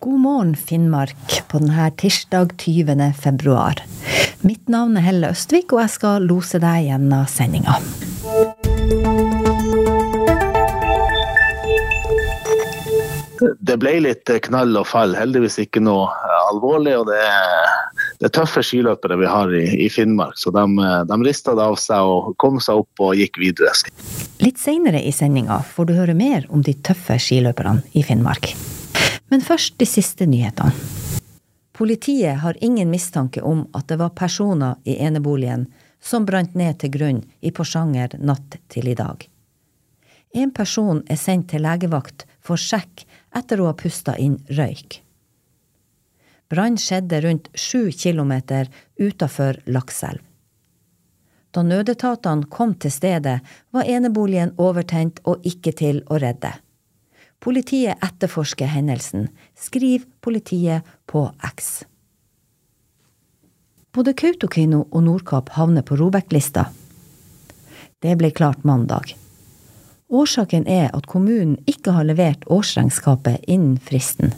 God morgen, Finnmark, på denne tirsdag 20. februar. Mitt navn er Helle Østvik, og jeg skal lose deg gjennom sendinga. Det ble litt knall og fall, heldigvis ikke noe alvorlig. og Det er, det tøffe skiløpere vi har i, i Finnmark, så de, de rista det av seg og kom seg opp og gikk videre. Litt seinere i sendinga får du høre mer om de tøffe skiløperne i Finnmark. Men først de siste nyhetene. Politiet har ingen mistanke om at det var personer i eneboligen som brant ned til grunn i Porsanger natt til i dag. En person er sendt til legevakt for sjekk etter å ha pusta inn røyk. Brann skjedde rundt sju kilometer utafor Lakselv. Da nødetatene kom til stedet, var eneboligen overtent og ikke til å redde. Politiet etterforsker hendelsen, Skriv politiet på X. Både Kautokeino og Nordkapp havner på Robek-lista. Det ble klart mandag. Årsaken er at kommunen ikke har levert årsregnskapet innen fristen.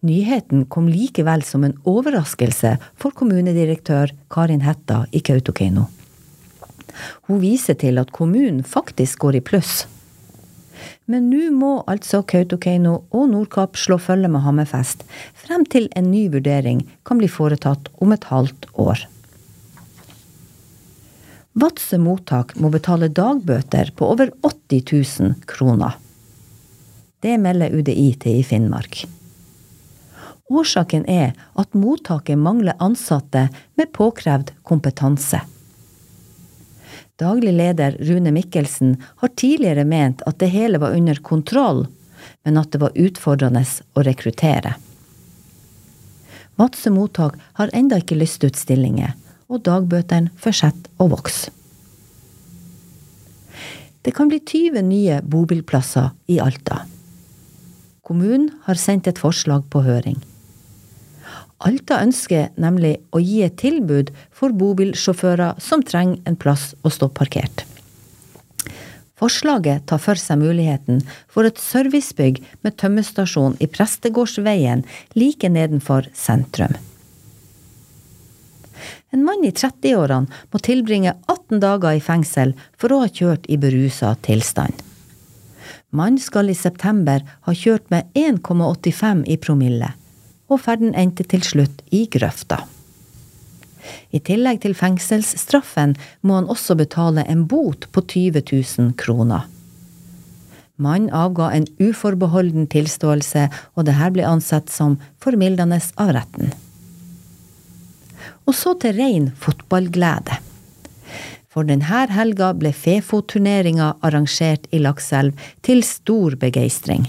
Nyheten kom likevel som en overraskelse for kommunedirektør Karin Hetta i Kautokeino. Hun viser til at kommunen faktisk går i pluss. Men nå må altså Kautokeino og Nordkapp slå følge med Hammerfest, frem til en ny vurdering kan bli foretatt om et halvt år. Vadsø mottak må betale dagbøter på over 80 000 kroner. Det melder UDI til i Finnmark. Årsaken er at mottaket mangler ansatte med påkrevd kompetanse. Daglig leder Rune Mikkelsen har tidligere ment at det hele var under kontroll, men at det var utfordrende å rekruttere. Vadsø mottak har enda ikke lyst ut stillinger, og dagbøtene fortsetter å vokse. Det kan bli 20 nye bobilplasser i Alta. Kommunen har sendt et forslag på høring. Alta ønsker nemlig å gi et tilbud for bobilsjåfører som trenger en plass å stå parkert. Forslaget tar for seg muligheten for et servicebygg med tømmestasjon i Prestegårdsveien like nedenfor sentrum. En mann i 30-årene må tilbringe 18 dager i fengsel for å ha kjørt i berusa tilstand. Mannen skal i september ha kjørt med 1,85 i promille, og ferden endte til slutt i grøfta. I tillegg til fengselsstraffen må han også betale en bot på 20 000 kroner. Mannen avga en uforbeholden tilståelse, og dette ble ansett som formildende av retten. Og så til rein fotballglede. For denne helga ble Fefo-turneringa arrangert i Lakselv til stor begeistring.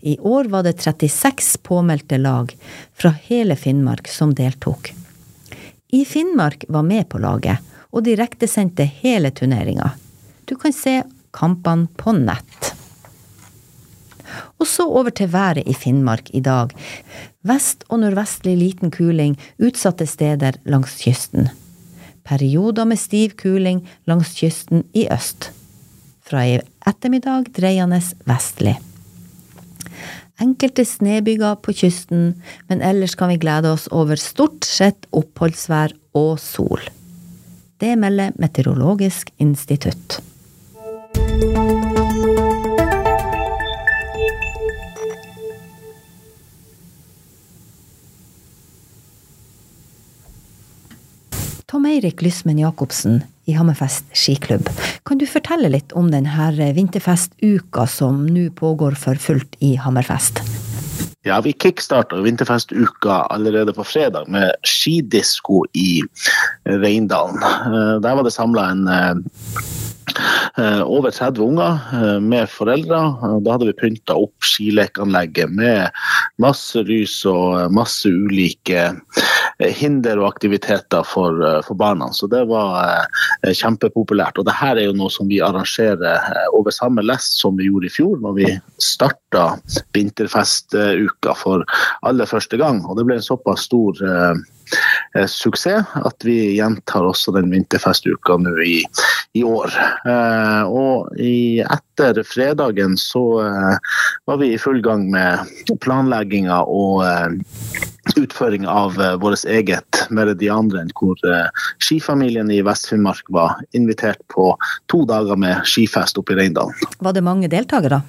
I år var det 36 påmeldte lag fra hele Finnmark som deltok. I Finnmark var med på laget, og direktesendte hele turneringa. Du kan se kampene på nett. Og så over til været i Finnmark i dag. Vest- og nordvestlig liten kuling utsatte steder langs kysten. Perioder med stiv kuling langs kysten i øst. Fra i ettermiddag dreiende vestlig. Enkelte snøbyger på kysten, men ellers kan vi glede oss over stort sett oppholdsvær og sol. Det melder Meteorologisk institutt. Eirik Lysmen Jacobsen i Hammerfest skiklubb. Kan du fortelle litt om denne vinterfestuka som nå pågår for fullt i Hammerfest? Ja, vi kickstarta vinterfestuka allerede på fredag med skidisko i Reindalen. Der var det samla en over 30 unger med foreldre. Da hadde vi pynta opp skilekanlegget med masse lys og masse ulike hinder og aktiviteter for, for barna. Så det var kjempepopulært. Og det her er jo noe som vi arrangerer over samme lest som vi gjorde i fjor, når vi starta vinterfestuka for aller første gang. Og det ble en såpass stor eh, suksess at vi gjentar også den vinterfestuka nå i, i år. Eh, og i, etter fredagen så eh, var vi i full gang med planlegginga og eh, utføring av uh, vårt eget Meridianrenn, hvor uh, skifamilien i Vest-Finnmark var invitert på to dager med skifest oppe i Reindalen. Var det mange deltakere?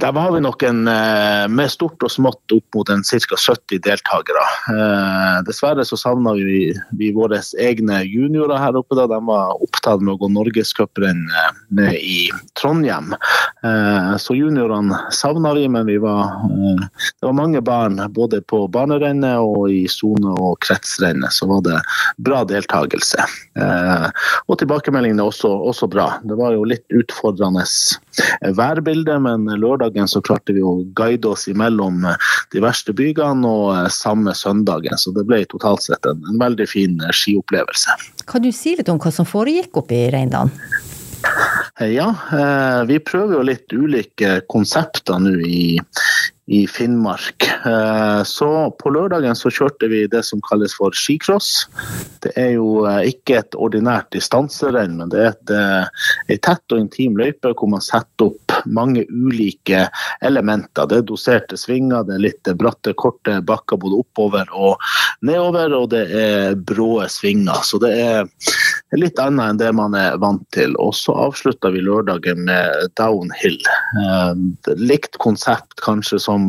Der var vi nok en, eh, med stort og smått opp mot en ca. 70 deltakere. Eh, dessverre så savna vi, vi våre egne juniorer her oppe. da De var opptatt med å gå norgescuprenn eh, i Trondheim. Så juniorene savna vi, men vi var, det var mange barn både på banerennet og i sone- og kretsrennet. Så var det bra deltakelse. Og tilbakemeldingene også, også bra. Det var jo litt utfordrende værbilde, men lørdagen så klarte vi å guide oss imellom de verste bygene og eh, samme søndagen. Så det ble totalt sett en, en veldig fin eh, skiopplevelse. Kan du si litt om hva som foregikk oppe i Reindalen? Eh, ja, vi prøver jo litt ulike konsepter nå i, i Finnmark. Eh, så på lørdagen så kjørte vi det som kalles for skicross. Det er jo eh, ikke et ordinært distanserenn, men det er et eh, tett og intim løype hvor man setter opp mange ulike elementer. Det er doserte svinger, det er litt bratte, korte bakker både oppover og nedover, og det er brå svinger. Så det er litt annet enn det man er vant til. Og så avslutta vi lørdagen med downhill. Likt konsept kanskje som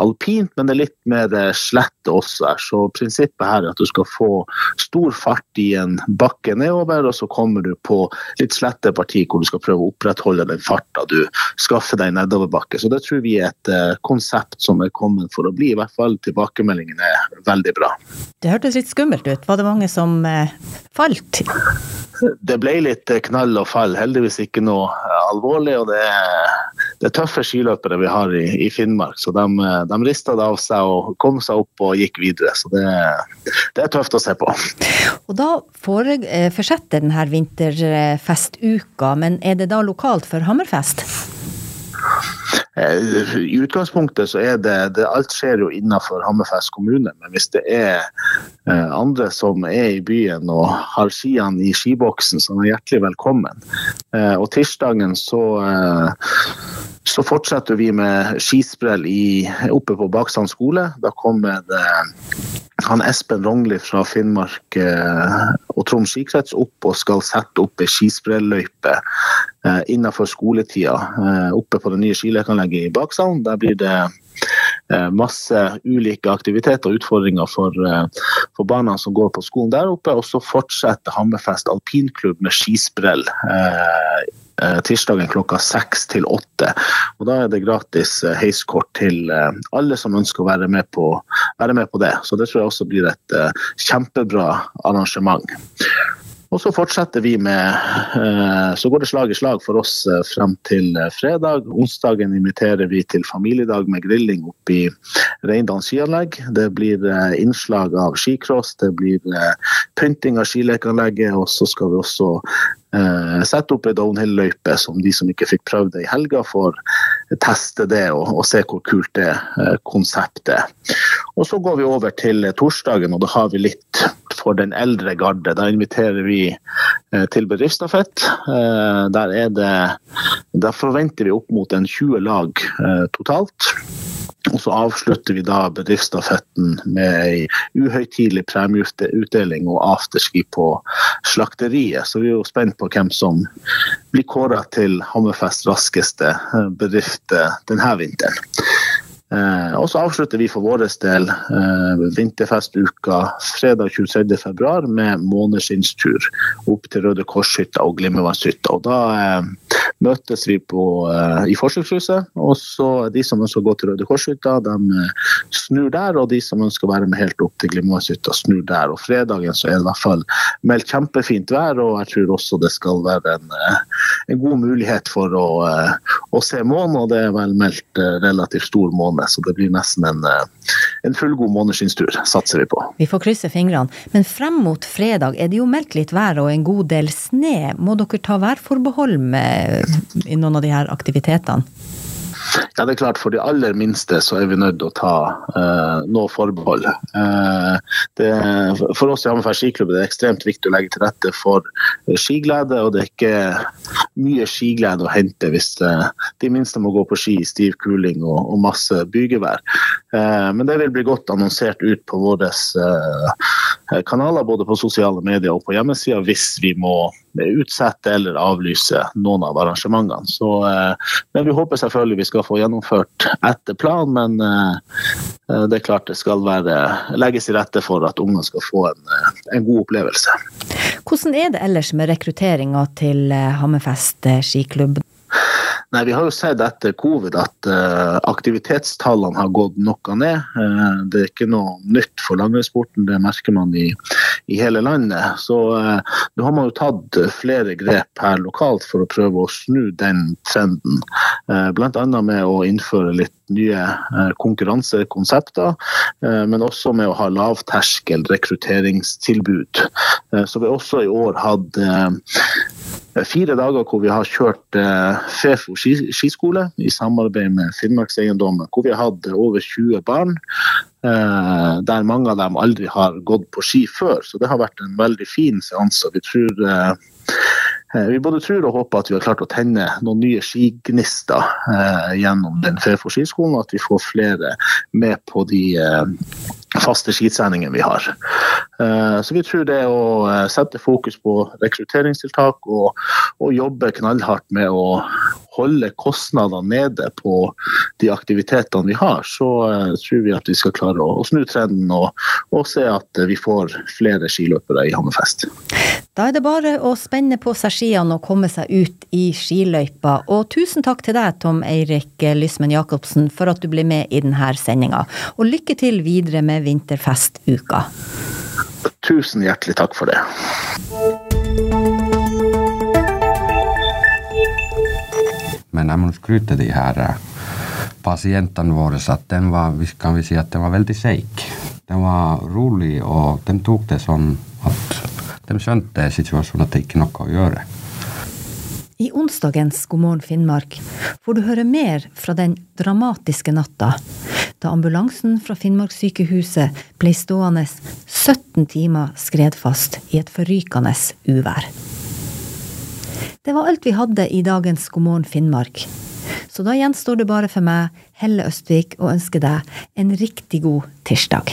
alpint, men det er litt mer eh, slett også her. Så prinsippet her er at du skal få stor fart i en bakke nedover, og så kommer du på litt slette parti hvor du skal prøve å opprettholde den farta du skaffer deg nedoverbakke. Så det tror vi er et uh, konsept som er kommet for å bli. I hvert fall tilbakemeldingene er veldig bra. Det hørtes litt skummelt ut. Var det mange som falt? Det ble litt knall og fall. Heldigvis ikke noe alvorlig. og det er, det er tøffe skiløpere vi har i, i Finnmark. Så de, de rista det av seg og kom seg opp og gikk videre. Så det, det er tøft å se på. Og da eh, fortsetter denne vinterfestuka, men er det da lokalt for Hammerfest? Eh, I utgangspunktet så er det, det Alt skjer jo innenfor Hammerfest kommune. Men hvis det er eh, andre som er i byen og har skiene i skiboksen, så er hjertelig velkommen. Eh, og tirsdagen så så fortsetter vi med skisprell i, oppe på Baksand skole. Da kommer det han Espen Rongli fra Finnmark eh, og Troms skikrets opp og skal sette opp ei skisprelløype eh, innenfor skoletida eh, oppe på det nye skilekanlegget i Baksalen. Der blir det masse ulike aktiviteter og utfordringer for, for, barna som går på skolen der oppe. Og så fortsetter Hammerfest alpinklubb med skisprell Eh, tirsdagen klokka seks til åtte. Og da er det gratis eh, heiskort til eh, alle som ønsker å være med, på, være med på det. Så det tror jeg også blir et kjempebra arrangement. Og så fortsetter vi med Så går det slag i slag for oss frem til fredag. Onsdagen inviterer vi til familiedag med grilling oppe i Reindalen skianlegg. Det blir innslag av skicross, det blir pynting av skilekanlegget, og så skal vi også eh, sette opp ei downhill-løype som de som ikke fikk prøvd det i helga, får teste det og, og se hvor kult det eh, konseptet Og så går vi over til torsdagen, og da har vi litt for den eldre garde. Da inviterer vi eh, til bedriftsstafett. Eh, der, der forventer vi opp mot en 20 lag eh, totalt. Og så avslutter vi da bedriftsstafetten med ei uhøytidelig premieutdeling og afterski på slakteriet. Så vi er jo spent på hvem som blir kåra til Hammerfest raskeste bedrift eh, denne vinteren. Eh, og så avslutter vi for vår del eh, vinterfestuka fredag 23.2 med måneskinnstur opp til Røde Korshytta og Glimmervannshytta. Og da eh, møtes vi på, eh, i Forsøkshuset. Og så de som ønsker å gå til Røde Kors-hytta, de eh, snur der. Og de som ønsker å være med helt opp til Glimmervannshytta, snur der. Og fredagen så er det i hvert fall meldt kjempefint vær, og jeg tror også det skal være en, eh, en god mulighet for å, å se månen. Og det er vel meldt relativt stor måne så det blir nesten en, en fullgod måneskinnstur, satser vi på. Vi får krysse fingrene. Men frem mot fredag er det jo meldt litt vær og en god del sne. Må dere ta værforbehold med, i noen av de her aktivitetene? Ja, det er klart For de aller minste så er vi nødt til å ta uh, noe forbehold. Uh, det, for oss i Hammerfest skiklubb er det ekstremt viktig å legge til rette for skiglede. Og det er ikke mye skiglede å hente hvis uh, de minste må gå på ski i stiv kuling og, og masse bygevær. Men det vil bli godt annonsert ut på våre kanaler, både på sosiale medier og på hjemmesida, hvis vi må utsette eller avlyse noen av arrangementene. Så, men vi håper selvfølgelig vi skal få gjennomført etter planen, men uh, det er klart det skal være, legges til rette for at ungene skal få en, eh, en, god opplevelse. Hvordan er det ellers med rekrutteringa til Hammerfest skiklubb? Nei, Vi har jo sett etter covid at uh, aktivitetstallene har gått noe ned. Uh, det er ikke noe nytt for langrennssporten, det merker man i, i hele landet. Så uh, nå har man jo tatt flere grep her lokalt for å prøve å snu den trenden. Uh, Bl.a. med å innføre litt nye konkurransekonsepter, men også med å ha lavterskel rekrutteringstilbud. Så vi også i år hatt fire dager hvor vi har kjørt eh, Fefo skiskole i samarbeid med Finnmarkseiendommen. Hvor vi har hatt over 20 barn, eh, der mange av dem aldri har gått på ski før. Så det har vært en veldig fin seanse. Vi tror eh, vi både tror og håper at vi har klart å tenne noen nye skignister eh, gjennom den Fefo skiskolen, og at vi får flere med på de eh, faste skitreningene vi har. Eh, så vi tror det å eh, sette fokus på rekrutteringstiltak og, og jobbe knallhardt med å holde kostnadene nede på de aktivitetene vi har, så tror vi at vi skal klare å snu trenden og, og, se at vi får flere skiløpere i Hammerfest. Da er det bare å spenne på seg skiene og komme seg ut i skiløypa. Og tusen takk til deg, Tom Eirik Lysmen Jacobsen, for at du ble med i denne sendinga. Og lykke til videre med vinterfestuka. Tusen hjertelig takk for det. Men jeg må skryte de her eh, pasientene våre at den var, kan vi si at den var veldig seig. Den var rolig, og den tok det sånn at de skjønte situasjonen at det ikke er noe å gjøre. I onsdagens God morgen Finnmark får du høre mer fra den dramatiske natta da ambulansen fra Finnmarkssykehuset ble stående 17 timer skredfast i et forrykende uvær. Det var alt vi hadde i dagens God morgen Finnmark. Så da gjenstår det bare for meg, Helle Østvik, å ønske deg en riktig god tirsdag.